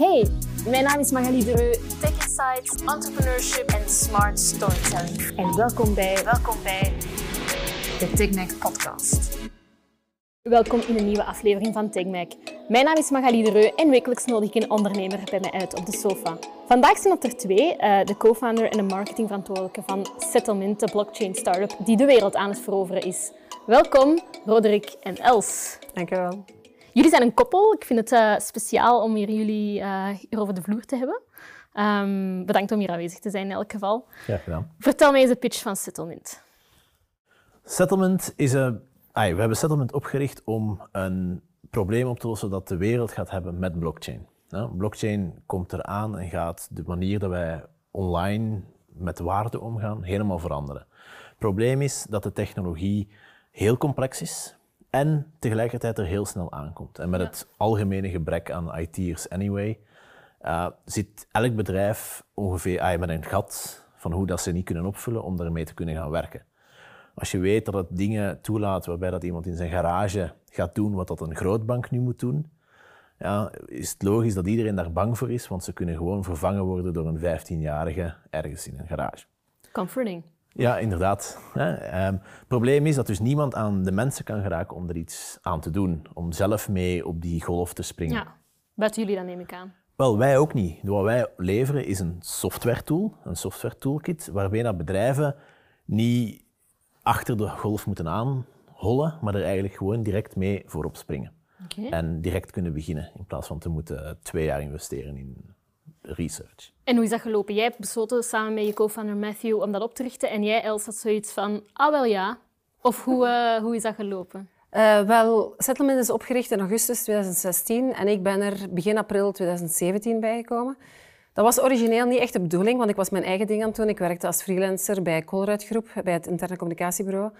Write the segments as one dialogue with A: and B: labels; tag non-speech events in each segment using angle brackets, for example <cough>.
A: Hey, mijn naam is Magali Dereu, Tech Insights, Entrepreneurship en Smart Storytelling. En welkom bij, welkom bij de TechMac podcast. Welkom in een nieuwe aflevering van TechMac. Mijn naam is Magali Dereu en wekelijks nodig ik een ondernemer bij mij uit op de sofa. Vandaag zijn dat er twee, eh, de co-founder en de marketingverantwoordelijke van Settlement, de blockchain startup die de wereld aan het veroveren is. Welkom, Roderick en Els.
B: Dankjewel.
A: Jullie zijn een koppel. Ik vind het uh, speciaal om hier jullie uh, hier over de vloer te hebben. Um, bedankt om hier aanwezig te zijn in elk geval.
C: Graag gedaan.
A: Vertel mij eens de pitch van Settlement.
C: Settlement is een... Ay, we hebben Settlement opgericht om een probleem op te lossen dat de wereld gaat hebben met blockchain. Ja, blockchain komt eraan en gaat de manier dat wij online met waarde omgaan helemaal veranderen. Het probleem is dat de technologie heel complex is en tegelijkertijd er heel snel aankomt. En met het algemene gebrek aan IT'ers anyway, uh, zit elk bedrijf ongeveer met een gat van hoe dat ze niet kunnen opvullen om daarmee te kunnen gaan werken. Als je weet dat het dingen toelaat waarbij dat iemand in zijn garage gaat doen wat dat een grootbank nu moet doen, ja, is het logisch dat iedereen daar bang voor is, want ze kunnen gewoon vervangen worden door een 15-jarige ergens in een garage.
A: Comforting.
C: Ja, inderdaad. Ehm, het probleem is dat dus niemand aan de mensen kan geraken om er iets aan te doen, om zelf mee op die golf te springen.
A: Ja, buiten jullie dan neem ik aan.
C: Wel, wij ook niet. Wat wij leveren is een software tool, een software toolkit, waarbij dat bedrijven niet achter de golf moeten aanhollen, maar er eigenlijk gewoon direct mee voorop springen.
A: Okay.
C: En direct kunnen beginnen, in plaats van te moeten twee jaar investeren in research.
A: En hoe is dat gelopen? Jij hebt besloten samen met je co-founder Matthew om dat op te richten en jij, Els, had zoiets van, ah wel ja. Of hoe, uh, hoe is dat gelopen?
B: Uh, wel, Settlement is opgericht in augustus 2016 en ik ben er begin april 2017 bijgekomen. Dat was origineel niet echt de bedoeling, want ik was mijn eigen ding aan het doen. Ik werkte als freelancer bij Colruyt Groep, bij het interne communicatiebureau.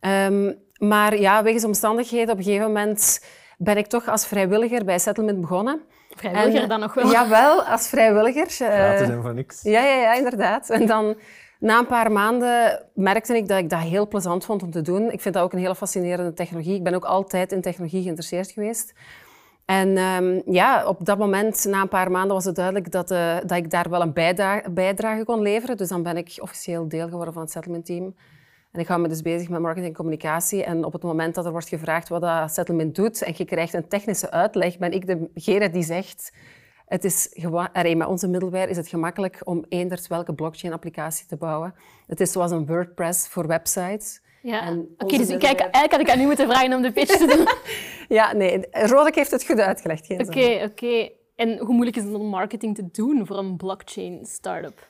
B: Um, maar ja, wegens omstandigheden, op een gegeven moment ben ik toch als vrijwilliger bij Settlement begonnen.
A: Vrijwilliger en, dan nog wel?
B: Jawel, als vrijwilliger.
C: Gratis en voor niks.
B: Ja, ja, ja, inderdaad. En dan na een paar maanden merkte ik dat ik dat heel plezant vond om te doen. Ik vind dat ook een hele fascinerende technologie. Ik ben ook altijd in technologie geïnteresseerd geweest. En um, ja, op dat moment, na een paar maanden, was het duidelijk dat, uh, dat ik daar wel een bijdrage, bijdrage kon leveren. Dus dan ben ik officieel deel geworden van het settlement team. En ik hou me dus bezig met marketing en communicatie. En op het moment dat er wordt gevraagd wat dat settlement doet en je krijgt een technische uitleg, ben ik degene die zegt... Het is gewoon, met onze middleware is het gemakkelijk om eenders welke blockchain-applicatie te bouwen. Het is zoals een WordPress voor websites.
A: Ja, oké, okay, dus kijk, eigenlijk had ik aan u moeten vragen om de pitch te doen. <laughs>
B: ja, nee, Rodek heeft het goed uitgelegd.
A: Oké, oké. Okay, okay. En hoe moeilijk is het om marketing te doen voor een blockchain-startup?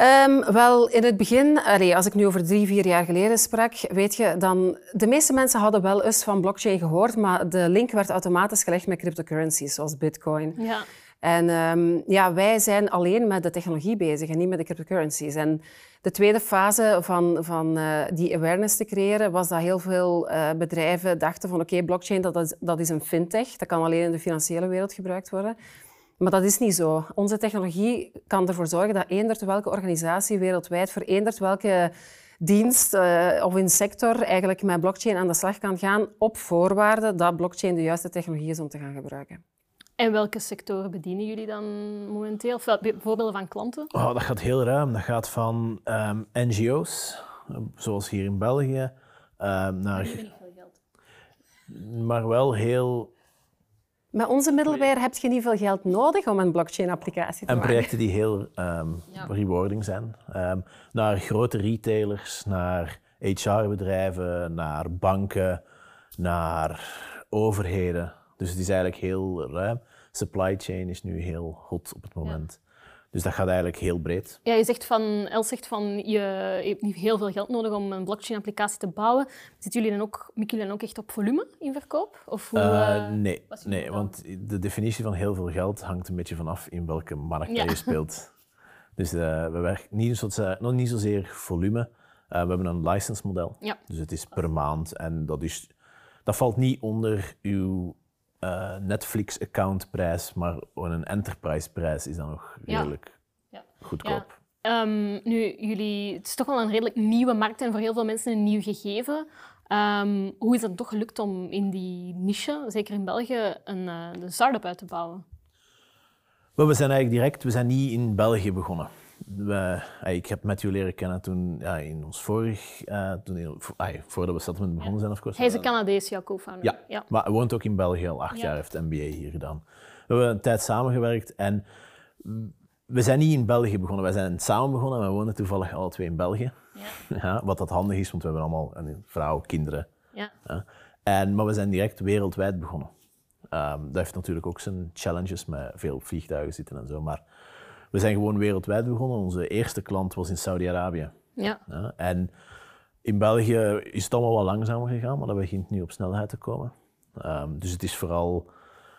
B: Um, wel, in het begin, allee, als ik nu over drie, vier jaar geleden sprak, weet je, dan... De meeste mensen hadden wel eens van blockchain gehoord, maar de link werd automatisch gelegd met cryptocurrencies, zoals bitcoin.
A: Ja.
B: En um, ja, wij zijn alleen met de technologie bezig en niet met de cryptocurrencies. En de tweede fase van, van uh, die awareness te creëren was dat heel veel uh, bedrijven dachten van oké, okay, blockchain dat is, dat is een fintech, dat kan alleen in de financiële wereld gebruikt worden. Maar dat is niet zo. Onze technologie kan ervoor zorgen dat eender welke organisatie wereldwijd voor eender welke dienst uh, of in sector eigenlijk met blockchain aan de slag kan gaan op voorwaarde dat blockchain de juiste technologie is om te gaan gebruiken.
A: En welke sectoren bedienen jullie dan momenteel? Of voorbeelden van klanten?
C: Oh, dat gaat heel ruim. Dat gaat van um, NGO's, zoals hier in België, um, naar...
A: Niet veel geld.
C: Maar wel heel
B: met onze middleware heb je niet veel geld nodig om een blockchain-applicatie te
C: en
B: maken.
C: En projecten die heel um, ja. rewarding zijn. Um, naar grote retailers, naar HR-bedrijven, naar banken, naar overheden. Dus het is eigenlijk heel ruim. Supply chain is nu heel hot op het moment. Ja. Dus dat gaat eigenlijk heel breed.
A: Ja, je zegt van, Els zegt van, je hebt niet heel veel geld nodig om een blockchain-applicatie te bouwen. Zitten jullie dan ook, mikken jullie dan ook echt op volume in verkoop? Of hoe,
C: uh, nee, nee want de definitie van heel veel geld hangt een beetje vanaf in welke markt ja. je speelt. <laughs> Dus uh, we werken niet, zo, nog niet zozeer volume. Uh, we hebben een license model.
A: Ja.
C: Dus het is per maand en dat, is, dat valt niet onder uw uh, Netflix-accountprijs, maar een enterprise-prijs is dan nog redelijk
A: ja.
C: goedkoop.
A: Ja. Um, nu, jullie, het is toch wel een redelijk nieuwe markt en voor heel veel mensen een nieuw gegeven. Um, hoe is het toch gelukt om in die niche, zeker in België, een, uh, een start-up uit te bouwen?
C: We zijn eigenlijk direct, we zijn niet in België begonnen. We, eh, ik heb met jullie leren kennen toen ja, in ons vorig, uh, toen, ay, voordat we settlement begonnen zijn, of course.
A: Hij is een Canadees, jouw co-founder.
C: Ja, ja, maar hij woont ook in België al acht jaar, heeft MBA hier gedaan. We hebben een tijd samengewerkt en we zijn niet in België begonnen. Wij zijn samen begonnen en we wonen toevallig alle twee in België. Ja. <laughs> ja wat dat handig is, want we hebben allemaal een vrouw, kinderen. Ja. ja. En, maar we zijn direct wereldwijd begonnen. Um, dat heeft natuurlijk ook zijn challenges met veel vliegtuigen zitten en zo. Maar we zijn gewoon wereldwijd begonnen. Onze eerste klant was in Saudi-Arabië. Ja. ja. En in België is het allemaal wat langzamer gegaan, maar dat begint nu op snelheid te komen. Um, dus het is vooral,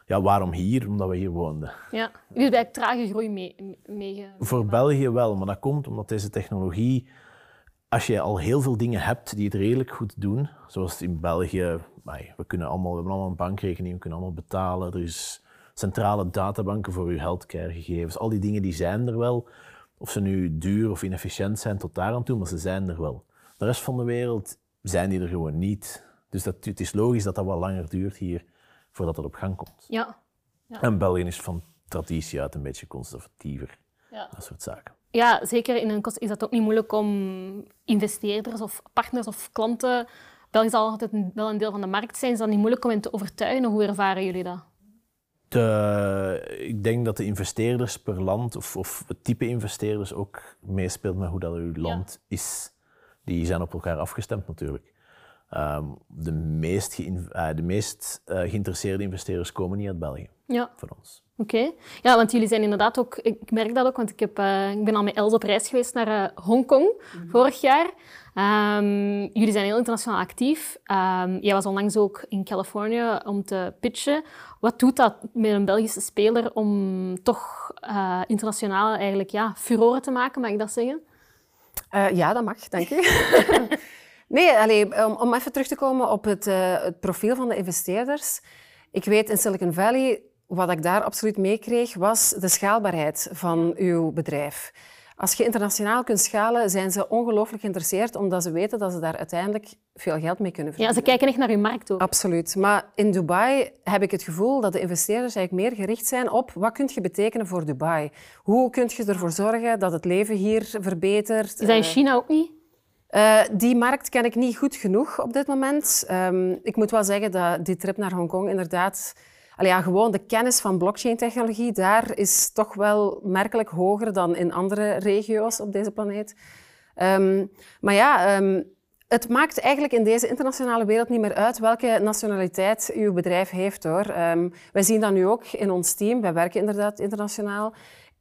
C: ja, waarom hier? Omdat we hier woonden.
A: Ja, jullie hebben eigenlijk trage groei mee, mee
C: Voor België wel, maar dat komt omdat deze technologie, als je al heel veel dingen hebt die het redelijk goed doen, zoals in België, we, kunnen allemaal, we hebben allemaal een bankrekening, we kunnen allemaal betalen, er is centrale databanken voor uw healthcare-gegevens. Al die dingen die zijn er wel. Of ze nu duur of inefficiënt zijn tot daar aan toe, maar ze zijn er wel. De rest van de wereld zijn die er gewoon niet. Dus dat, het is logisch dat dat wat langer duurt hier voordat dat op gang komt. Ja. ja. En België is van traditie uit een beetje conservatiever. Ja. Dat soort zaken.
A: Ja, zeker in een kost is dat ook niet moeilijk om investeerders of partners of klanten. België zal altijd wel een deel van de markt zijn. Is dat niet moeilijk om hen te overtuigen? Hoe ervaren jullie dat?
C: De, ik denk dat de investeerders per land, of, of het type investeerders ook meespeelt met hoe dat uw land is. Die zijn op elkaar afgestemd natuurlijk. Ehm, de meest, uh, de meest uh, geïnteresseerde investeerders komen niet uit België. Ja. Voor ons.
A: Oké. Ja, want jullie zijn inderdaad ook... Ik merk dat ook, want ik, heb, uh, ik ben al met Els op reis geweest naar Hongkong mm vorig jaar. Um, jullie zijn heel internationaal actief. Um, jij was onlangs ook in Californië om te pitchen. Wat doet dat met een Belgische speler om toch uh, internationaal eigenlijk ja, furoren te maken, mag ik dat zeggen?
B: Uh, ja, dat mag, dank je. <laughs> nee, allez, om, om, even terug te komen op het, uh, het profiel van de investeerders. Ik weet in Silicon Valley, wat ik daar absoluut meekreeg, was de schaalbaarheid van uw bedrijf. Als je internationaal kunt schalen, zijn ze ongelooflijk geïnteresseerd, omdat ze weten dat ze daar uiteindelijk veel geld mee kunnen verdienen.
A: Ja, ze kijken echt naar je markt ook.
B: Absoluut. Maar in Dubai heb ik het gevoel dat de investeerders eigenlijk meer gericht zijn op wat kun je betekenen voor Dubai. Hoe kun je ervoor zorgen dat het leven hier verbetert? Is
A: dat in eh, China ook niet?
B: Uh, die markt ken ik niet goed genoeg op dit moment. Um, ik moet wel zeggen dat die trip naar Hongkong inderdaad Allee, ja, gewoon de kennis van blockchain-technologie daar is toch wel merkelijk hoger dan in andere regio's op deze planeet. Um, maar ja, um, het maakt eigenlijk in deze internationale wereld niet meer uit welke nationaliteit uw bedrijf heeft. Hoor. Um, wij zien dat nu ook in ons team. Wij werken inderdaad internationaal.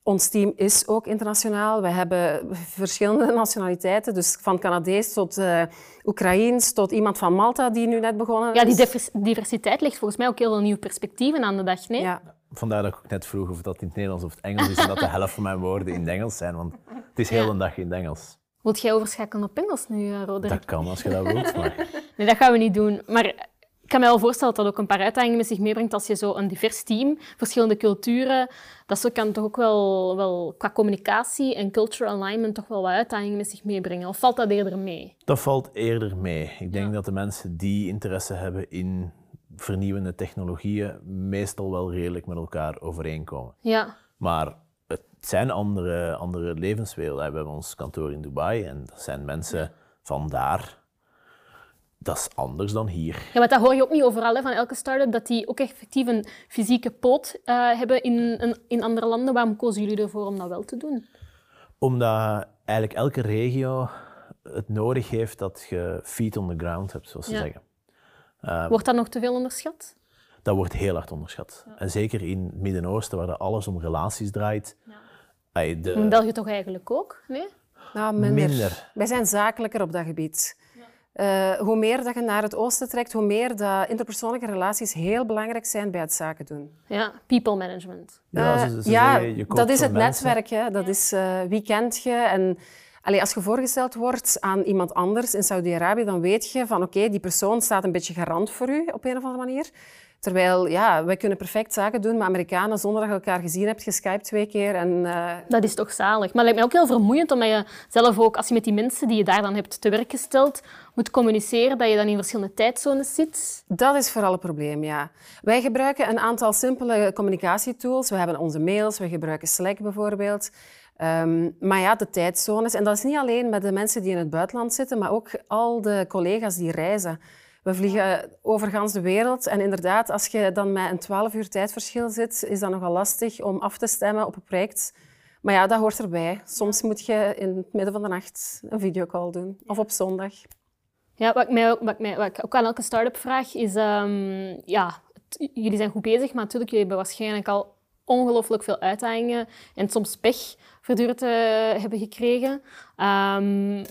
B: Ons team is ook internationaal. We hebben verschillende <laughs> nationaliteiten, dus van Canadees tot uh, Oekraïens tot iemand van Malta die nu net begonnen
A: is. Ja, die diversiteit legt volgens mij ook heel veel nieuwe perspectieven aan de dag, nee? Ja.
C: Vandaar dat ik net vroeg of dat in het Nederlands of het Engels is en dat de helft van mijn woorden in het Engels zijn, want het is heel ja. een dag in het Engels.
A: Wilt jij overschakelen op Engels nu, eh, Roderick?
C: Dat kan, als je dat wilt. Maar... <laughs>
A: Nee, dat gaan we niet doen. Maar ik kan me wel voorstellen dat dat ook een paar uitdagingen met zich meebrengt als je zo een divers team, verschillende culturen, dat kan toch ook wel, wel qua communicatie en cultural alignment toch wel wat uitdagingen met zich meebrengen. Of valt dat eerder mee?
C: Dat valt eerder mee. Ik denk dat de mensen die interesse hebben in vernieuwende technologieën meestal wel redelijk met elkaar overeenkomen. Ja. Maar het zijn andere, andere levenswerelden. We hebben ons kantoor in Dubai en dat zijn mensen van daar dat is anders dan hier.
A: Ja, maar dat hoor je ook niet overal hè, van elke start-up, dat die ook effectief een fysieke poot uh, hebben in, in andere landen. Waarom kozen jullie ervoor om dat wel te doen?
C: Omdat eigenlijk elke regio het nodig heeft dat je feet on the ground hebt, zoals ze zeggen.
A: Uh, wordt dat nog te veel onderschat?
C: Dat wordt heel hard onderschat. En zeker in het Midden-Oosten, waar alles om relaties draait.
A: Ja. De... In België toch eigenlijk ook? Nee?
B: Nou, minder. minder. Wij zijn zakelijker op dat gebied. Uh, hoe meer dat je naar het oosten trekt, hoe meer dat interpersoonlijke relaties heel belangrijk zijn bij het zaken doen.
A: Ja, people management.
B: Ja, ja dat is het netwerk. Hè. Dat is uh, wie kent je. En Allee, als je voorgesteld wordt aan iemand anders in Saudi-Arabië, dan weet je van oké, die persoon staat een beetje garant voor u op een of andere manier. Terwijl, ja, wij kunnen perfect zaken doen met Amerikanen zonder dat je elkaar gezien hebt, geskypt twee keer. En, uh...
A: Dat is toch zalig. Maar het lijkt mij ook heel vermoeiend, omdat je zelf ook, als je met die mensen die je daar dan hebt te werk gesteld, moet communiceren, dat je dan in verschillende tijdzones zit.
B: Dat is vooral het probleem, ja. Wij gebruiken een aantal simpele communicatietools. We hebben onze mails, we gebruiken Slack bijvoorbeeld. Um, maar ja, de tijdzones. En dat is niet alleen met de mensen die in het buitenland zitten, maar ook al de collega's die reizen. We vliegen over de wereld en inderdaad, als je dan met een 12 uur tijdverschil zit, is dat nogal lastig om af te stemmen op een project. Maar ja, dat hoort erbij. Soms moet je in het midden van de nacht een videocall doen, of op zondag.
A: Ja, wat ik, mij, wat ik, mij, wat ook aan elke start-up vraag, is... Um, ja, jullie zijn goed bezig, maar natuurlijk, jullie hebben waarschijnlijk al ongelooflijk veel uitdagingen en soms pech voortdurend uh, hebben gekregen. Um,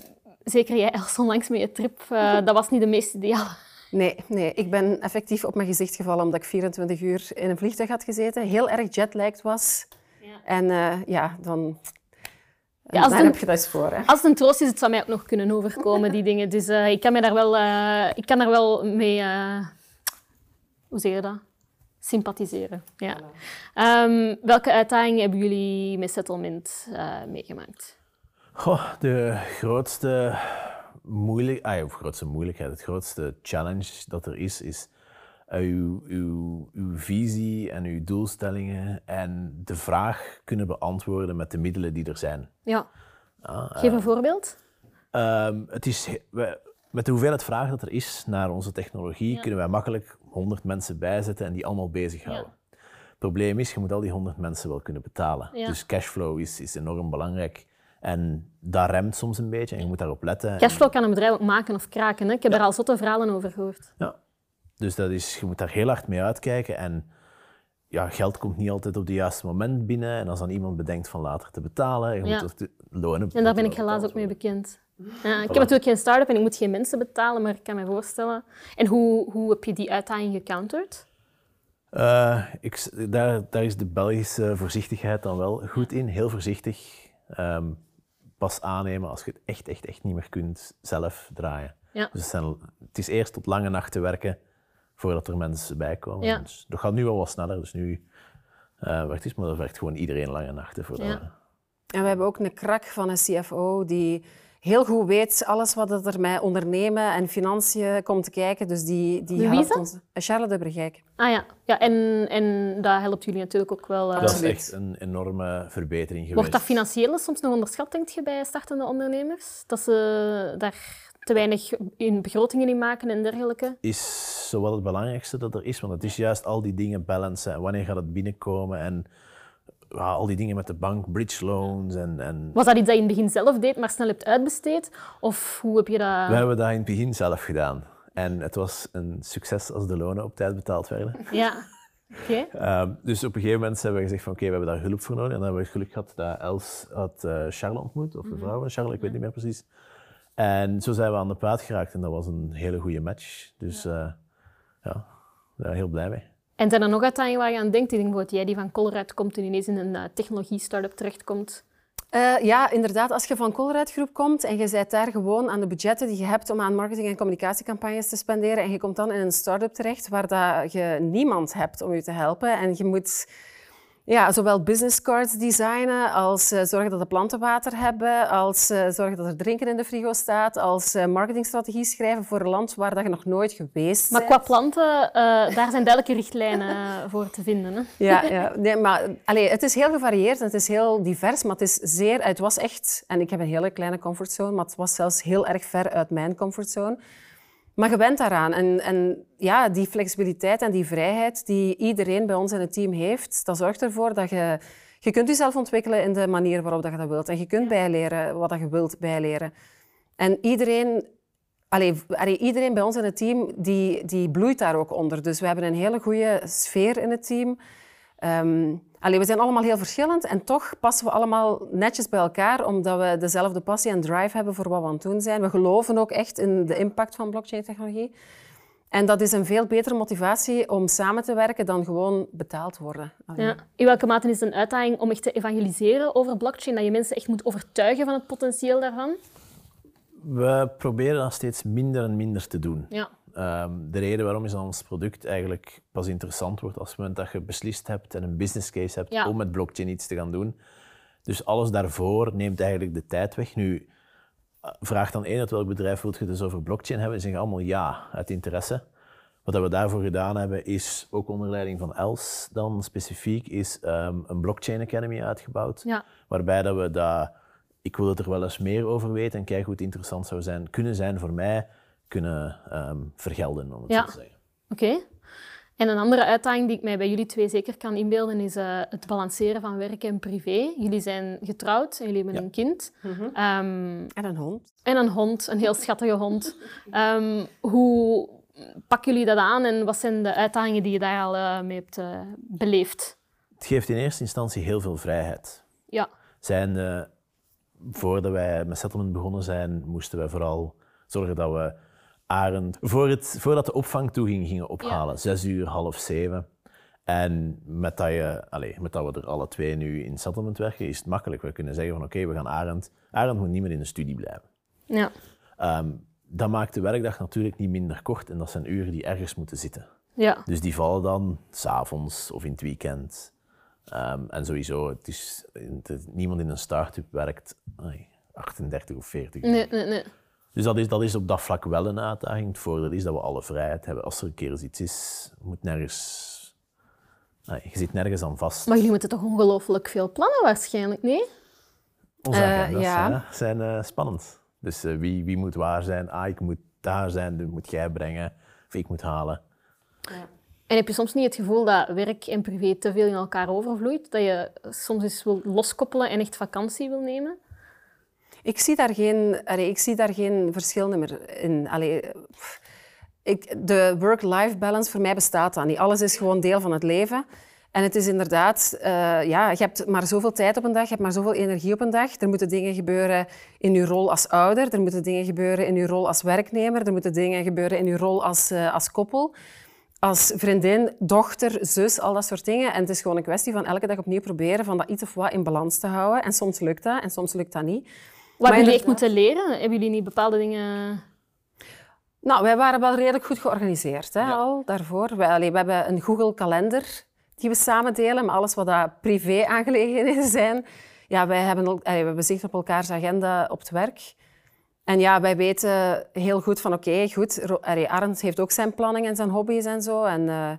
A: zeker jij, Els, onlangs met je trip, uh, <laughs> dat was niet de meest ideale.
B: Nee, nee, ik ben effectief op mijn gezicht gevallen omdat ik 24 uur in een vliegtuig had gezeten. Heel erg jetlagged was. Ja. En uh, ja, dan... Ja, als daar heb je dat eens voor. Hè.
A: Als het een troost is, het zou mij ook nog kunnen overkomen, die <laughs> dingen. Dus ik, kan me daar wel, ik kan daar wel mee... hoe zeg je dat? Sympathiseren. Ja. Um, welke uitdagingen hebben jullie met settlement meegemaakt?
C: Goh, de grootste, moeilijk, ah, of grootste moeilijkheid, het grootste challenge dat er is, is uh, uw, uw, uw visie en uw doelstellingen en de vraag kunnen beantwoorden met de middelen die er zijn.
A: Ja. Geef een eh, voorbeeld.
C: Um, het is, met de hoeveelheid vragen dat er is naar onze technologie, kunnen wij makkelijk 100 mensen bijzetten en die allemaal bezighouden. Ja. Het probleem is, je moet al die 100 mensen wel kunnen betalen. Dus cashflow is, is enorm belangrijk. En dat remt soms een beetje en je moet daarop letten.
A: Cashflow kan een bedrijf ook maken of kraken. Hè? Ik heb ja. er al zotte verhalen over gehoord.
C: Ja, dus dat is, je moet daar heel hard mee uitkijken. En ja, geld komt niet altijd op het juiste moment binnen. En als dan iemand bedenkt van later te betalen, je
A: ja.
C: moet lonen.
A: En daar ben ik helaas ook mee bekend. Ja, ik heb natuurlijk geen start-up en ik moet geen mensen betalen, maar ik kan me voorstellen. En hoe, hoe heb je die uitdaging gecounterd?
C: Uh, ik, daar, daar is de Belgische voorzichtigheid dan wel goed in. Heel voorzichtig. Um, pas aannemen als je het echt, echt, echt niet meer kunt zelf draaien. Ja. Dus het, zijn, het, is eerst tot lange nachten werken voordat er mensen bij komen. Ja. Dus dat gaat nu wel wat sneller. Dus nu uh, werkt het, maar dat werkt gewoon iedereen lange nachten. Voor ja.
B: En we hebben ook een krak van een CFO die heel goed weet alles wat er met ondernemen en financiën komt te kijken. Dus die, die
A: helpt ons.
B: Charles de Bergijk.
A: Ah ja, ja en, en dat helpt jullie natuurlijk ook wel.
C: Uh... Dat is echt een enorme verbetering geweest.
A: Wordt dat financiële soms nog onderschat, denk je, bij startende ondernemers? Dat ze daar te weinig in begrotingen in maken en dergelijke?
C: Is zowel het belangrijkste dat er is, want het is juist al die dingen balancen. Wanneer gaat het binnenkomen en al die dingen met de bank, bridge loans en, en...
A: Was dat iets dat je in het begin zelf deed, maar snel hebt uitbesteed? Of hoe heb je dat...
C: We hebben dat in het begin zelf gedaan. En het was een succes als de lonen op tijd betaald werden.
A: Ja. Okay.
C: Ehm, dus op een gegeven moment hebben we gezegd van oké, we hebben daar hulp voor nodig. En dan hebben we geluk gehad dat Els had uh, Charles ontmoet, of de mhm. vrouw van Charles, ik weet niet meer precies. En zo zijn we aan de praat geraakt en dat was een hele goede match. Dus uh, ja, daar heel blij mee.
A: En zijn er nog uiteindelijk waar je aan denkt? Ik denk jij die van Colruyt komt en ineens in een uh, technologie-startup terechtkomt.
B: Uh, ja, inderdaad. Als je van Colruyt Groep komt en je zit daar gewoon aan de budgetten die je hebt om aan marketing- en communicatiecampagnes te spenderen en je komt dan in een start-up terecht waar dat je niemand hebt om je te helpen en je moet ja, zowel business cards designen, als uh, zorgen dat de planten water hebben, als uh, zorgen dat er drinken in de frigo staat, als uh, marketingstrategie schrijven voor een land waar dat je nog nooit geweest bent.
A: Maar qua planten, daar zijn duidelijke richtlijnen voor te vinden. Hè?
B: Ja, <laughs> ja. Nee, maar allez, het is heel gevarieerd en het is heel divers, maar het is zeer... Het was echt... En ik heb een hele kleine comfortzone, maar het was zelfs heel erg ver uit mijn comfortzone. Maar je bent daaraan. En, en ja, die flexibiliteit en die vrijheid die iedereen bij ons in het team heeft, dat zorgt ervoor dat je... Je kunt jezelf ontwikkelen in de manier waarop dat je dat wilt. En je kunt bijleren wat je wilt bijleren. En iedereen, allee, iedereen bij ons in het team die, die bloeit daar ook onder. Dus we hebben een hele goede sfeer in het team. Um, we zijn allemaal heel verschillend en toch passen we allemaal netjes bij elkaar, omdat we dezelfde passie en drive hebben voor wat we aan het doen zijn. We geloven ook echt in de impact van blockchain-technologie. En dat is een veel betere motivatie om samen te werken dan gewoon betaald worden.
A: Ja. In welke mate is het een uitdaging om echt te evangeliseren over blockchain, dat je mensen echt moet overtuigen van het potentieel daarvan?
C: We proberen dat steeds minder en minder te doen.
A: Ja.
C: Ehm, de reden waarom is dat ons product eigenlijk pas interessant wordt als het moment dat je beslist hebt en een business case hebt
A: Ja.
C: om met blockchain iets te gaan doen. Dus alles daarvoor neemt eigenlijk de tijd weg. Nu, eh, vraag dan één uit welk bedrijf wilt je dus over blockchain hebben? En zeggen allemaal ja, uit interesse. Wat we daarvoor gedaan hebben, is ook onder leiding van Els dan specifiek, is ehm, een blockchain academy uitgebouwd.
A: Ja.
C: Waarbij dat we dat, ik wil het er wel eens meer over weten en kijken hoe het interessant zou zijn, kunnen zijn voor mij, kunnen ehm, vergelden, om het
A: Ja.
C: zo te zeggen.
A: Oké. En een andere uitdaging die ik mij bij jullie twee zeker kan inbeelden, is eh, het balanceren van werk en privé. Jullie zijn getrouwd en jullie hebben
C: Ja.
A: een kind. Ehm,
B: En een hond.
A: en een hond, een heel schattige hond. <laughs> Ehm, hoe pakken jullie dat aan en wat zijn de uitdagingen die je daar al eh, mee hebt eh, beleefd?
C: Het geeft in eerste instantie heel veel vrijheid.
A: Ja.
C: Zijn, eh, voordat wij met settlement begonnen zijn, moesten wij vooral zorgen dat we Arend, voor het, voordat de opvang toeging, gingen ophalen. Zes uur, half zeven. En met dat, je, allez, met dat we er alle twee nu in settlement werken, is het makkelijk. We kunnen zeggen van oké, we gaan Arend. Arend moet niet meer in de studie blijven.
A: Ja.
C: Ehm, dat maakt de werkdag natuurlijk niet minder kort en dat zijn uren die ergens moeten zitten.
A: Ja.
C: Dus die vallen dan s'avonds of in het weekend. Ehm, en sowieso, het is, het- niemand in een start-up werkt ai, 38 of 40 uur.
A: Nee, nee, nee.
C: Dus dat is, dat is op dat vlak wel een uitdaging. Het voordeel is dat we alle vrijheid hebben. Als er een keer eens iets is, moet nergens... ai, je zit nergens aan vast.
A: Maar jullie moeten toch ongelooflijk veel plannen waarschijnlijk, nee?
C: Onze
B: Eh,
C: agendas
B: ja.
C: hè, zijn eh, spannend. Dus eh, wie, wie moet waar zijn? Ah, ik moet daar zijn, dat moet jij brengen. Of ik moet halen.
A: En heb je soms niet het gevoel dat werk en privé te veel in elkaar overvloeit? Dat je soms eens wil loskoppelen en echt vakantie wil nemen?
B: Ik zie daar geen, allee, ik zie daar geen verschil meer in. Ik, de work-life balance voor mij bestaat dan niet. Alles is gewoon deel van het leven. En het is inderdaad, eh, ja, je hebt maar zoveel tijd op een dag, je hebt maar zoveel energie op een dag. Er moeten dingen gebeuren in je rol als ouder, er moeten dingen gebeuren in je rol als werknemer, er moeten dingen gebeuren in je rol als, eh, als koppel, als vriendin, dochter, zus, al dat soort dingen. En het is gewoon een kwestie van elke dag opnieuw proberen van dat iets of wat in balans te houden. En soms lukt dat en soms lukt dat niet.
A: Wat hebben jullie echt moeten leren? Hebben jullie niet bepaalde dingen...
B: Nou, wij waren wel redelijk goed georganiseerd hè, al daarvoor. Wij, allee, we hebben een Google-kalender die we samen delen, maar alles wat dat privé-aangelegenheden <laughs> zijn, ja, wij hebben, ook- allee, we hebben zicht op elkaars agenda op het werk. En ja, wij weten heel goed van, oké, goed, Ro- allee, Arend heeft ook zijn planning en zijn hobby's en zo. En eh,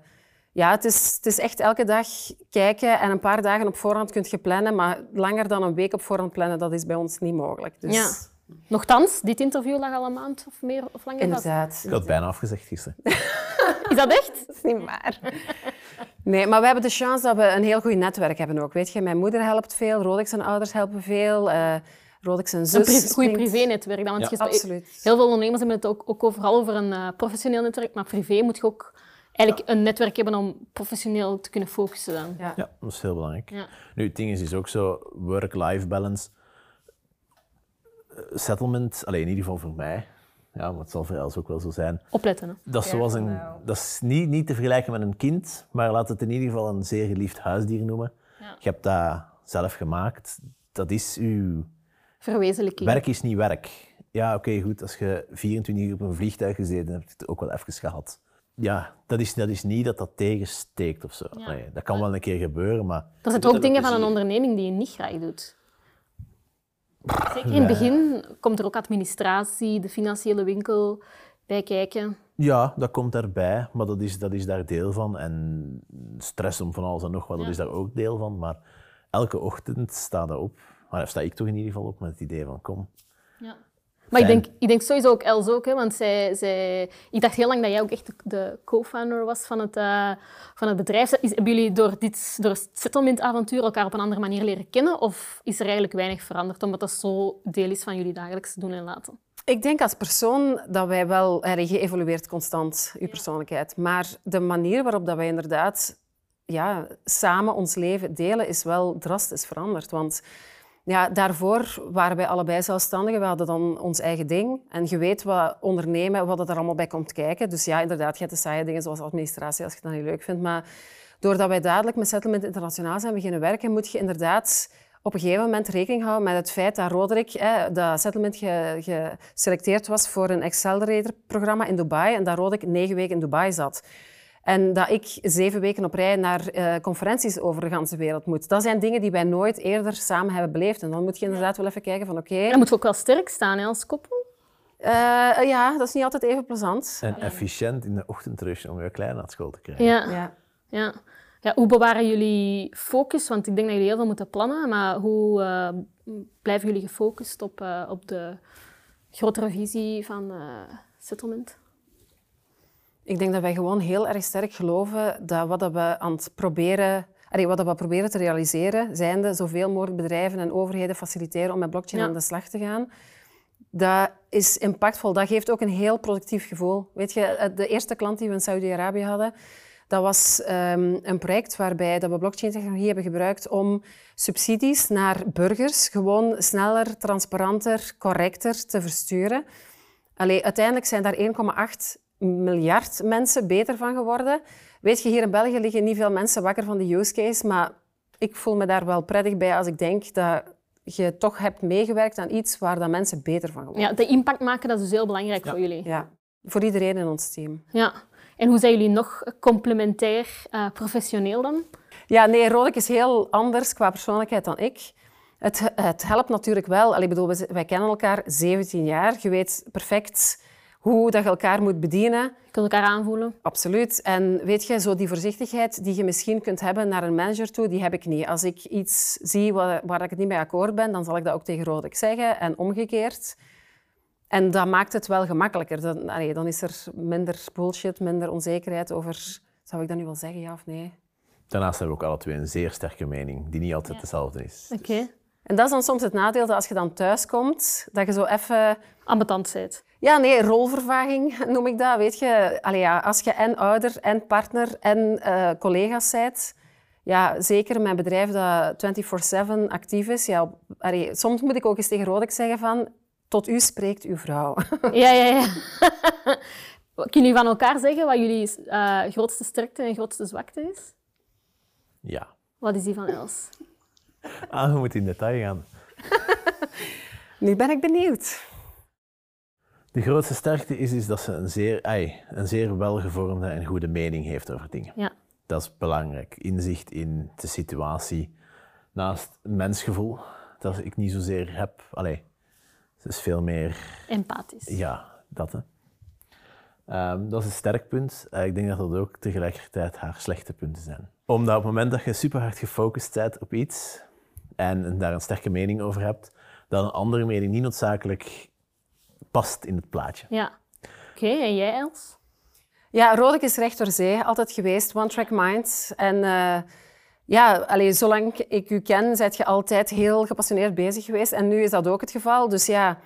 B: ja, het is, het is echt elke dag kijken en een paar dagen op voorhand kunt je plannen, maar langer dan een week op voorhand plannen, dat is bij ons niet mogelijk. Dus,
A: Ja. Nochtans, dit interview lag al een maand of meer of langer vast.
B: Inderdaad.
C: Ik had bijna afgezegd gisteren.
A: Is dat echt? <laughs>
B: Dat is niet waar. Nee, maar we hebben de chance dat we een heel goed netwerk hebben ook. Weet je, mijn moeder helpt veel, Rolex en ouders helpen veel, eh Rolex en
A: Een
B: zus.
A: pri- goed privé-netwerk. dan, Want
C: Ja.
B: Absoluut.
A: Heel veel ondernemers hebben het ook, ook overal over een eh, professioneel netwerk, maar privé moet je ook eigenlijk een netwerk hebben om professioneel te kunnen focussen. Dan.
B: Ja.
C: Ja, dat is heel belangrijk.
A: Ja.
C: Nu, het ding is, is ook zo, work-life balance. Eh, Settlement, alleen in ieder geval voor mij, ja, maar het zal voor Els ook wel zo zijn.
A: Opletten. Hè.
C: Dat is, zoals een, dat is niet, niet te vergelijken met een kind, maar laat het in ieder geval een zeer geliefd huisdier noemen.
A: Ja.
C: Je hebt dat zelf gemaakt. Dat is uw...
A: Verwezenlijking.
C: Werk is niet werk. Ja, oké, goed. Als je 24 uur op een vliegtuig gezeten hebt, heb je het ook wel even gehad. Ja, dat is, dat is niet dat dat tegensteekt of zo.
A: Ja.
C: Nee, dat kan wel een keer gebeuren, maar...
A: Er zijn ook dingen van een onderneming die je niet graag doet. Zeker in het begin komt er ook administratie, de financiële winkel bij kijken.
C: Ja, dat komt daarbij, maar dat is, dat is daar deel van. En stress om van alles en nog wat, dat is daar ook deel van. Maar elke ochtend sta op. Maar sta ik toch in ieder geval op met het idee van kom.
A: Ja. Maar ik denk, ik denk sowieso ook Els ook, hè, want zij, zij, ik dacht heel lang dat jij ook echt de, de co-founder was van het, eh, van het bedrijf. Is, hebben jullie door, dit, door het settlement-avontuur elkaar op een andere manier leren kennen? Of is er eigenlijk weinig veranderd, omdat dat zo deel is van jullie dagelijks doen en laten?
B: Ik denk als persoon dat wij wel... Je evolueert constant, je persoonlijkheid. Maar de manier waarop dat wij inderdaad ja, samen ons leven delen, is wel drastisch veranderd. Want ja, daarvoor waren wij allebei zelfstandigen. We hadden dan ons eigen ding. En je weet wat ondernemen, wat er allemaal bij komt kijken. Dus ja, inderdaad, je hebt de saaie dingen zoals administratie, als je dat niet leuk vindt. Maar doordat wij dadelijk met Settlement Internationaal zijn beginnen werken, moet je inderdaad op een gegeven moment rekening houden met het feit dat Roderick, hè, dat Settlement geselecteerd was voor een Accelerator-programma in Dubai en dat Roderick negen weken in Dubai zat. En dat ik zeven weken op rij naar uh, conferenties over de hele wereld moet. Dat zijn dingen die wij nooit eerder samen hebben beleefd. En dan moet je inderdaad wel even kijken van oké... Okay,
A: dan moet je ook wel sterk staan hè, als koppel.
B: Uh, ja, dat is niet altijd even plezant.
C: En efficiënt in de ochtendrush om je klein naar school te krijgen.
A: Ja. ja. ja. ja. hoe bewaren jullie focus? Want ik denk dat jullie heel veel moeten plannen. Maar hoe uh, blijven jullie gefocust op, op de grotere visie van settlement?
B: Ik denk dat wij gewoon heel erg sterk geloven dat wat we aan het proberen, wat we proberen te realiseren, zijnde zoveel mogelijk bedrijven en overheden faciliteren om met blockchain aan de slag te gaan. Dat is impactvol. Dat geeft ook een heel productief gevoel. Weet je, de eerste klant die we in Saudi-Arabië hadden, dat was um, een project waarbij dat we blockchain-technologie hebben gebruikt om subsidies naar burgers gewoon sneller, transparanter, correcter te versturen. Allee, uiteindelijk zijn daar 1,8 miljard mensen beter van geworden. Weet je, hier in België liggen niet veel mensen wakker van de use case, maar ik voel me daar wel prettig bij als ik denk dat je toch hebt meegewerkt aan iets waar dat mensen beter van geworden.
A: Ja, de impact maken, dat is dus heel belangrijk voor jullie.
B: Ja, voor iedereen in ons team.
A: Ja. En hoe zijn jullie nog complementair uh, professioneel dan?
B: Ja, nee, Rodek is heel anders qua persoonlijkheid dan ik. Het, het helpt natuurlijk wel. Allee, bedoel, wij kennen elkaar 17 jaar. Je weet perfect hoe dat je elkaar moet bedienen. Je
A: kunt elkaar aanvoelen.
B: Absoluut. En weet je, zo die voorzichtigheid die je misschien kunt hebben naar een manager toe, die heb ik niet. Als ik iets zie waar, waar ik het niet mee akkoord ben, dan zal ik dat ook tegen Rodek zeggen en omgekeerd. En dat maakt het wel gemakkelijker. Dan, dan is er minder bullshit, minder onzekerheid over... Zou ik dat nu wel zeggen, ja of nee?
C: Daarnaast hebben we ook alle twee een zeer sterke mening, die niet altijd dezelfde is.
A: Oké.
B: En dat is dan soms het nadeel dat als je dan thuis komt, dat je zo even...
A: Ambetant bent.
B: Ja, nee, rolvervaging <laughs> noem ik dat. Weet je, Allee, ja, als je en ouder en partner en uh, collega's bent, ja, zeker mijn bedrijf dat 24-7 actief is, ja, allee, soms moet ik ook eens tegen Rodek zeggen van, tot u spreekt uw vrouw. <laughs>
A: Ja, ja, ja. <laughs> Kunnen jullie van elkaar zeggen wat jullie uh, grootste sterkte en grootste zwakte is?
C: Ja.
A: Wat is die van Els?
C: Ah, we moeten in detail gaan.
B: nu ben ik benieuwd.
C: De grootste sterkte is, is dat ze een zeer, ay, een zeer welgevormde en goede mening heeft over dingen.
A: Ja.
C: Dat is belangrijk. Inzicht in de situatie. Naast mensgevoel, dat ik niet zozeer heb. Allee, ze is veel meer...
A: Empathisch.
C: Ja, dat. Hè. Um, dat is een sterk punt. Uh, ik denk dat dat ook tegelijkertijd haar slechte punten zijn. Omdat op het moment dat je super hard gefocust bent op iets en daar een sterke mening over hebt, dat een andere mening niet noodzakelijk past in het plaatje.
A: Ja. Oké, en jij Els?
B: Ja, Rodek is recht door zee, altijd geweest, one track mind. En uh, ja, allez, zolang ik u ken, zijt je altijd heel gepassioneerd bezig geweest. En nu is dat ook het geval. Dus ja,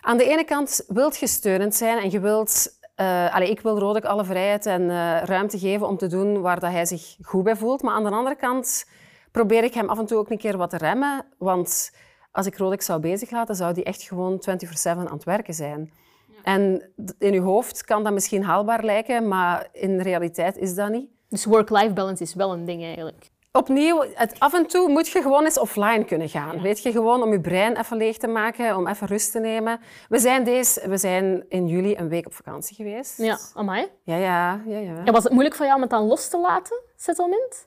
B: aan de ene kant wilt je steunend zijn en je wilt... Uh, allez, ik wil Rodek alle vrijheid en uh, ruimte geven om te doen waar dat hij zich goed bij voelt. Maar aan de andere kant probeer ik hem af en toe ook een keer wat te remmen. Want als ik Rolex zou bezig laten, zou die echt gewoon 24-7 aan het werken zijn. Ja. En in je hoofd kan dat misschien haalbaar lijken, maar in de realiteit is dat niet.
A: Dus work-life balance is wel een ding eigenlijk.
B: Opnieuw, het, af en toe moet je gewoon eens offline kunnen gaan. Weet je, gewoon om je brein even leeg te maken, om even rust te nemen. We zijn, deze, we zijn in juli een week op vakantie geweest.
A: Ja, amai.
B: Ja, ja, ja, ja.
A: En was het moeilijk voor jou om het dan los te laten, settlement?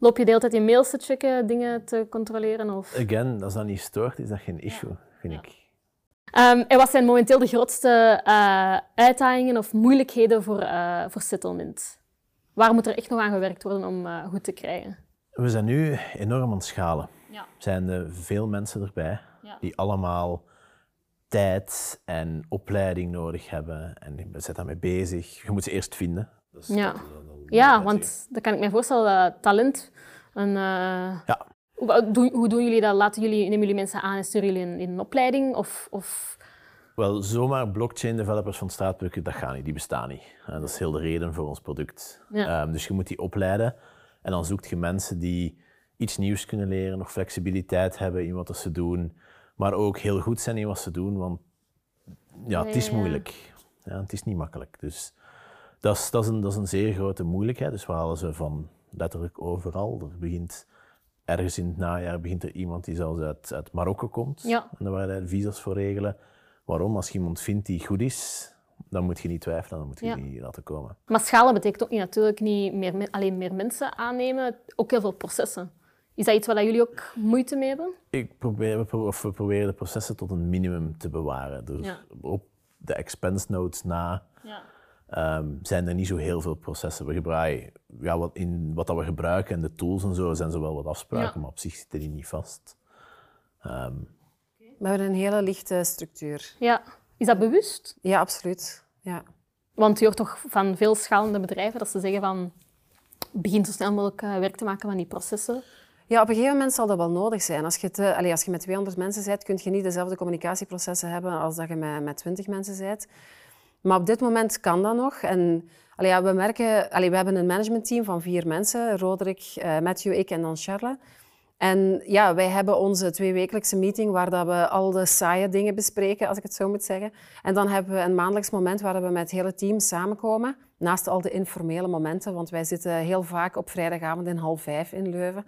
A: Loop je de hele tijd je mails te checken, dingen te controleren? Of?
C: Again, als dat niet stoort, is dat geen issue, vind ik.
A: Um, en wat zijn momenteel de grootste uh, uitdagingen of moeilijkheden voor, uh, voor settlement? Waar moet er echt nog aan gewerkt worden om uh, goed te krijgen?
C: We zijn nu enorm aan het schalen. Ja. Er zijn veel mensen erbij ja. die allemaal tijd en opleiding nodig hebben. En we zijn daarmee bezig. Je moet ze eerst vinden.
A: Dus ja. Ja, want dan kan ik me voorstellen dat talent. Uh...
C: ja.
A: hoe, hoe, doen jullie dat? Laten jullie, nemen jullie mensen aan en sturen jullie in, in een opleiding? Of, of...
C: Wel, zomaar blockchain developers van straatbukken, dat gaat niet, die bestaan niet. Dat is heel de reden voor ons product. Ja. Um, dus je moet die opleiden en dan zoek je mensen die iets nieuws kunnen leren, nog flexibiliteit hebben in wat ze doen, maar ook heel goed zijn in wat ze doen, want ja, het is moeilijk. Ja, het is niet makkelijk. Dus dat is, dat, is een, dat is een zeer grote moeilijkheid. Dus we halen ze van letterlijk overal. Er begint ergens in het najaar begint er iemand die zelfs uit, uit Marokko komt.
A: Ja.
C: En daar waar hij visas voor regelen. Waarom? Als je iemand vindt die goed is, dan moet je niet twijfelen, dan moet je die laten komen.
A: Maar schalen betekent ook niet, natuurlijk niet meer, alleen meer mensen aannemen, ook heel veel processen. Is dat iets waar jullie ook moeite mee hebben?
C: Ik probeer, of we proberen de processen tot een minimum te bewaren. Dus op de expense notes na ja. Ehm, zijn er niet zo heel veel processen. We gebruiken, ja, wat, in wat dat we gebruiken en de tools en zo zijn zo wel wat afspraken, maar op zich zitten die niet vast. Um,
B: we hebben een hele lichte structuur.
A: Ja. Is dat bewust?
B: Ja, absoluut. Ja.
A: Want je hoort toch van veel schalende bedrijven dat ze zeggen van begin zo snel mogelijk eh, werk te maken van die processen.
B: Ja, op een gegeven moment zal dat wel nodig zijn. Als je, te, allez, als je met 200 mensen bent, kun je niet dezelfde communicatieprocessen hebben als dat je met, met 20 mensen bent. Maar op dit moment kan dat nog. En allee, ja, we merken, allee, we hebben een managementteam van vier mensen. Roderick, uh, Matthew, ik en dan Charles. En ja, wij hebben onze tweewekelijkse meeting waar dat we al de saaie dingen bespreken, als ik het zo moet zeggen. En dan hebben we een maandelijks moment waar we met het hele team samenkomen. Naast al de informele momenten, want wij zitten heel vaak op vrijdagavond in half vijf in Leuven.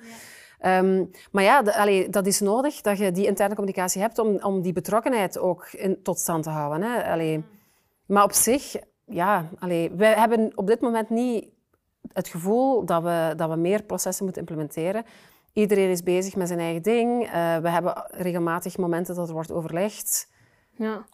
B: Ehm, maar ja, allee, dat is nodig dat je die interne communicatie hebt om, om die betrokkenheid ook in, tot stand te houden. Hè. Allee, maar op zich, ja, allee, wij hebben op dit moment niet het gevoel dat we, dat we meer processen moeten implementeren. Iedereen is bezig met zijn eigen ding. Uh, we hebben regelmatig momenten dat er wordt overlegd.
A: Ja.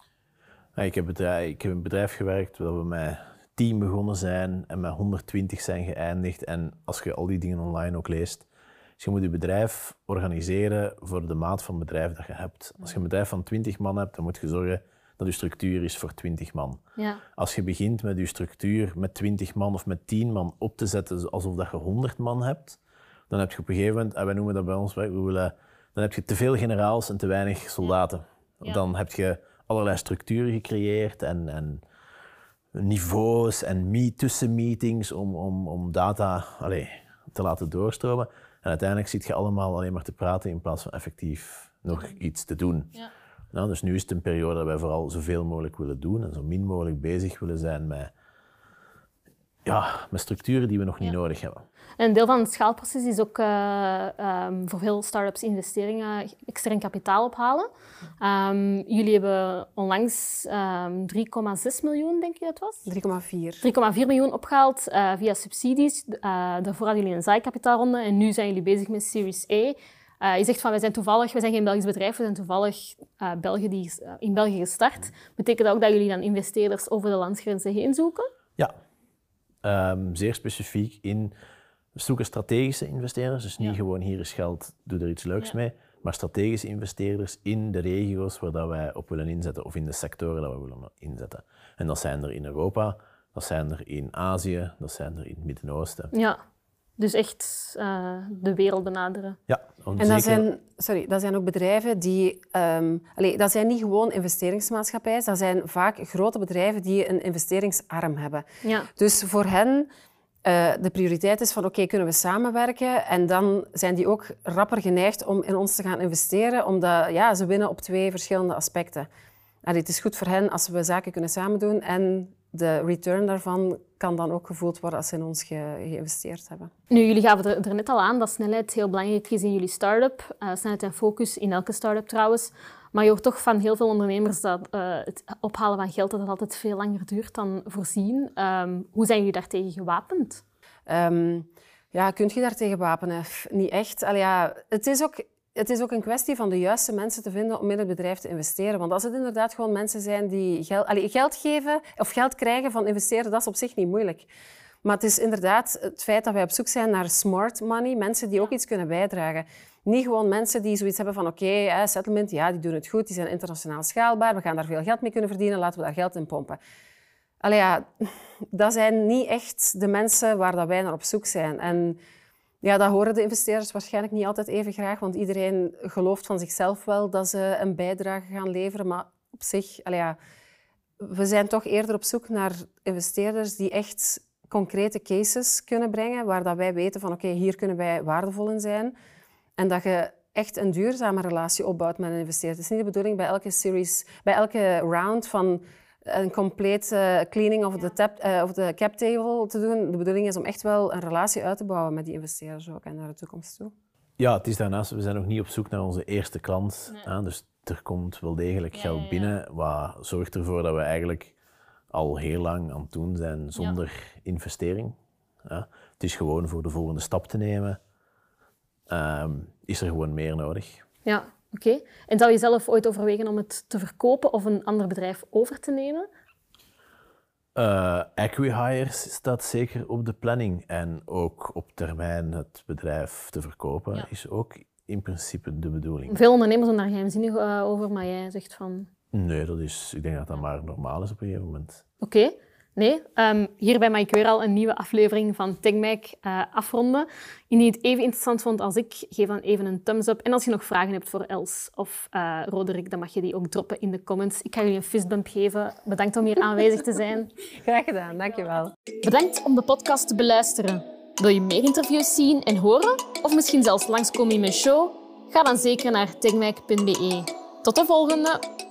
C: ja ik, heb bedrijf, ik heb een bedrijf gewerkt waar we met 10 begonnen zijn en met 120 zijn geëindigd. En als je al die dingen online ook leest, dus je moet je bedrijf organiseren voor de maat van bedrijf dat je hebt. Als je een bedrijf van 20 man hebt, dan moet je zorgen dat je structuur is voor 20 man.
A: Ja.
C: Als je begint met je structuur met 20 man of met 10 man op te zetten alsof dat je 100 man hebt, dan heb je op een gegeven moment, en wij noemen dat bij ons, we willen, dan heb je te veel generaals en te weinig soldaten. Dan heb je allerlei structuren gecreëerd en, en niveaus en meet, tussenmeetings om, om, om data allez, te laten doorstromen. En uiteindelijk zit je allemaal alleen maar te praten in plaats van effectief nog iets te doen.
A: Ja.
C: Nou, dus nu is het een periode dat wij vooral zoveel mogelijk willen doen en zo min mogelijk bezig willen zijn met, ja, met structuren die we nog niet nodig hebben.
A: Een deel van het schaalproces is ook uh, um, voor veel start-ups investeringen extern kapitaal ophalen. Um, jullie hebben onlangs um, 3,6 miljoen, denk je dat was?
B: 3,4.
A: 3,4 miljoen opgehaald uh, via subsidies. Uh, daarvoor hadden jullie een zijkapitaalronde en nu zijn jullie bezig met Series A. Uh, je zegt van, wij zijn toevallig, wij zijn geen Belgisch bedrijf, we zijn toevallig uh, België die, uh, in België gestart. Betekent dat ook dat jullie dan investeerders over de landsgrenzen heen zoeken?
C: Ja, um, zeer specifiek in zoeken strategische investeerders. Dus niet ja. gewoon hier is geld, doe er iets leuks ja. mee. Maar strategische investeerders in de regio's waar dat wij op willen inzetten of in de sectoren dat we willen inzetten. En dat zijn er in Europa, dat zijn er in Azië, dat zijn er in het Midden-Oosten.
A: Ja, dus echt uh, de wereld benaderen.
C: Ja,
B: en dat, zijn, sorry, dat zijn ook bedrijven die... Um, allez, dat zijn niet gewoon investeringsmaatschappijen, dat zijn vaak grote bedrijven die een investeringsarm hebben.
A: Ja.
B: Dus voor hen uh, de prioriteit is van oké, okay, kunnen we samenwerken? En dan zijn die ook rapper geneigd om in ons te gaan investeren, omdat ja, ze winnen op twee verschillende aspecten. Allee, het is goed voor hen als we zaken kunnen samen doen en de return daarvan kan dan ook gevoeld worden als ze in ons ge geïnvesteerd hebben.
A: Nu, jullie gaven er, er, net al aan dat snelheid heel belangrijk is in jullie start-up. Uh, snelheid en focus in elke start-up trouwens. Maar je hoort toch van heel veel ondernemers dat uh, het ophalen van geld dat het altijd veel langer duurt dan voorzien. Um, hoe zijn jullie daartegen gewapend?
B: Um, ja, kun je daartegen wapenen? Niet echt. Allee, ja, het is ook het is ook een kwestie van de juiste mensen te vinden om in het bedrijf te investeren. Want als het inderdaad gewoon mensen zijn die geld, allez, geld geven of geld krijgen van investeren, dat is op zich niet moeilijk. Maar het is inderdaad het feit dat wij op zoek zijn naar smart money, mensen die ook iets kunnen bijdragen. Niet gewoon mensen die zoiets hebben van oké, okay, settlement, ja, die doen het goed, die zijn internationaal schaalbaar, we gaan daar veel geld mee kunnen verdienen, laten we daar geld in pompen. Allee, ja, <laughs> dat zijn niet echt de mensen waar dat wij naar op zoek zijn. En ja, dat horen de investeerders waarschijnlijk niet altijd even graag, want iedereen gelooft van zichzelf wel dat ze een bijdrage gaan leveren. Maar op zich, ja, we zijn toch eerder op zoek naar investeerders die echt concrete cases kunnen brengen, waar dat wij weten van oké, hier kunnen wij waardevol in zijn. En dat je echt een duurzame relatie opbouwt met een investeerder. Het is niet de bedoeling bij elke series, bij elke round van een complete cleaning of de, tap, uh, of de cap table te doen. De bedoeling is om echt wel een relatie uit te bouwen met die investeerders ook en naar de toekomst toe.
C: Ja, het is daarnaast, we zijn nog niet op zoek naar onze eerste klant. Nee. dus er komt wel degelijk geld binnen, wat zorgt ervoor dat we eigenlijk al heel lang aan het doen zijn zonder investering. Ja. Het is gewoon voor de volgende stap te nemen, um, is er gewoon meer nodig.
A: Ja, oké. En zou je zelf ooit overwegen om het te verkopen of een ander bedrijf over te nemen?
C: Uh, Acquihires staat zeker op de planning. En ook op termijn het bedrijf te verkopen is ook in principe de bedoeling.
A: Veel ondernemers zijn daar geheimzinnig uh, over, maar jij zegt van...
C: Nee, dat is, ik denk dat dat maar normaal is op een gegeven moment.
A: Oké. Nee, um, hierbij mag ik weer al een nieuwe aflevering van TechMac uh, afronden. Indien je het even interessant vond als ik, geef dan even een thumbs up. En als je nog vragen hebt voor Els of uh, Roderick, dan mag je die ook droppen in de comments. Ik ga jullie een fistbump geven. Bedankt om hier aanwezig te zijn. <laughs>
B: Graag gedaan, dankjewel.
A: Bedankt om de podcast te beluisteren. Wil je meer interviews zien en horen? Of misschien zelfs langskomen in mijn show? Ga dan zeker naar techmac.be. Tot de volgende!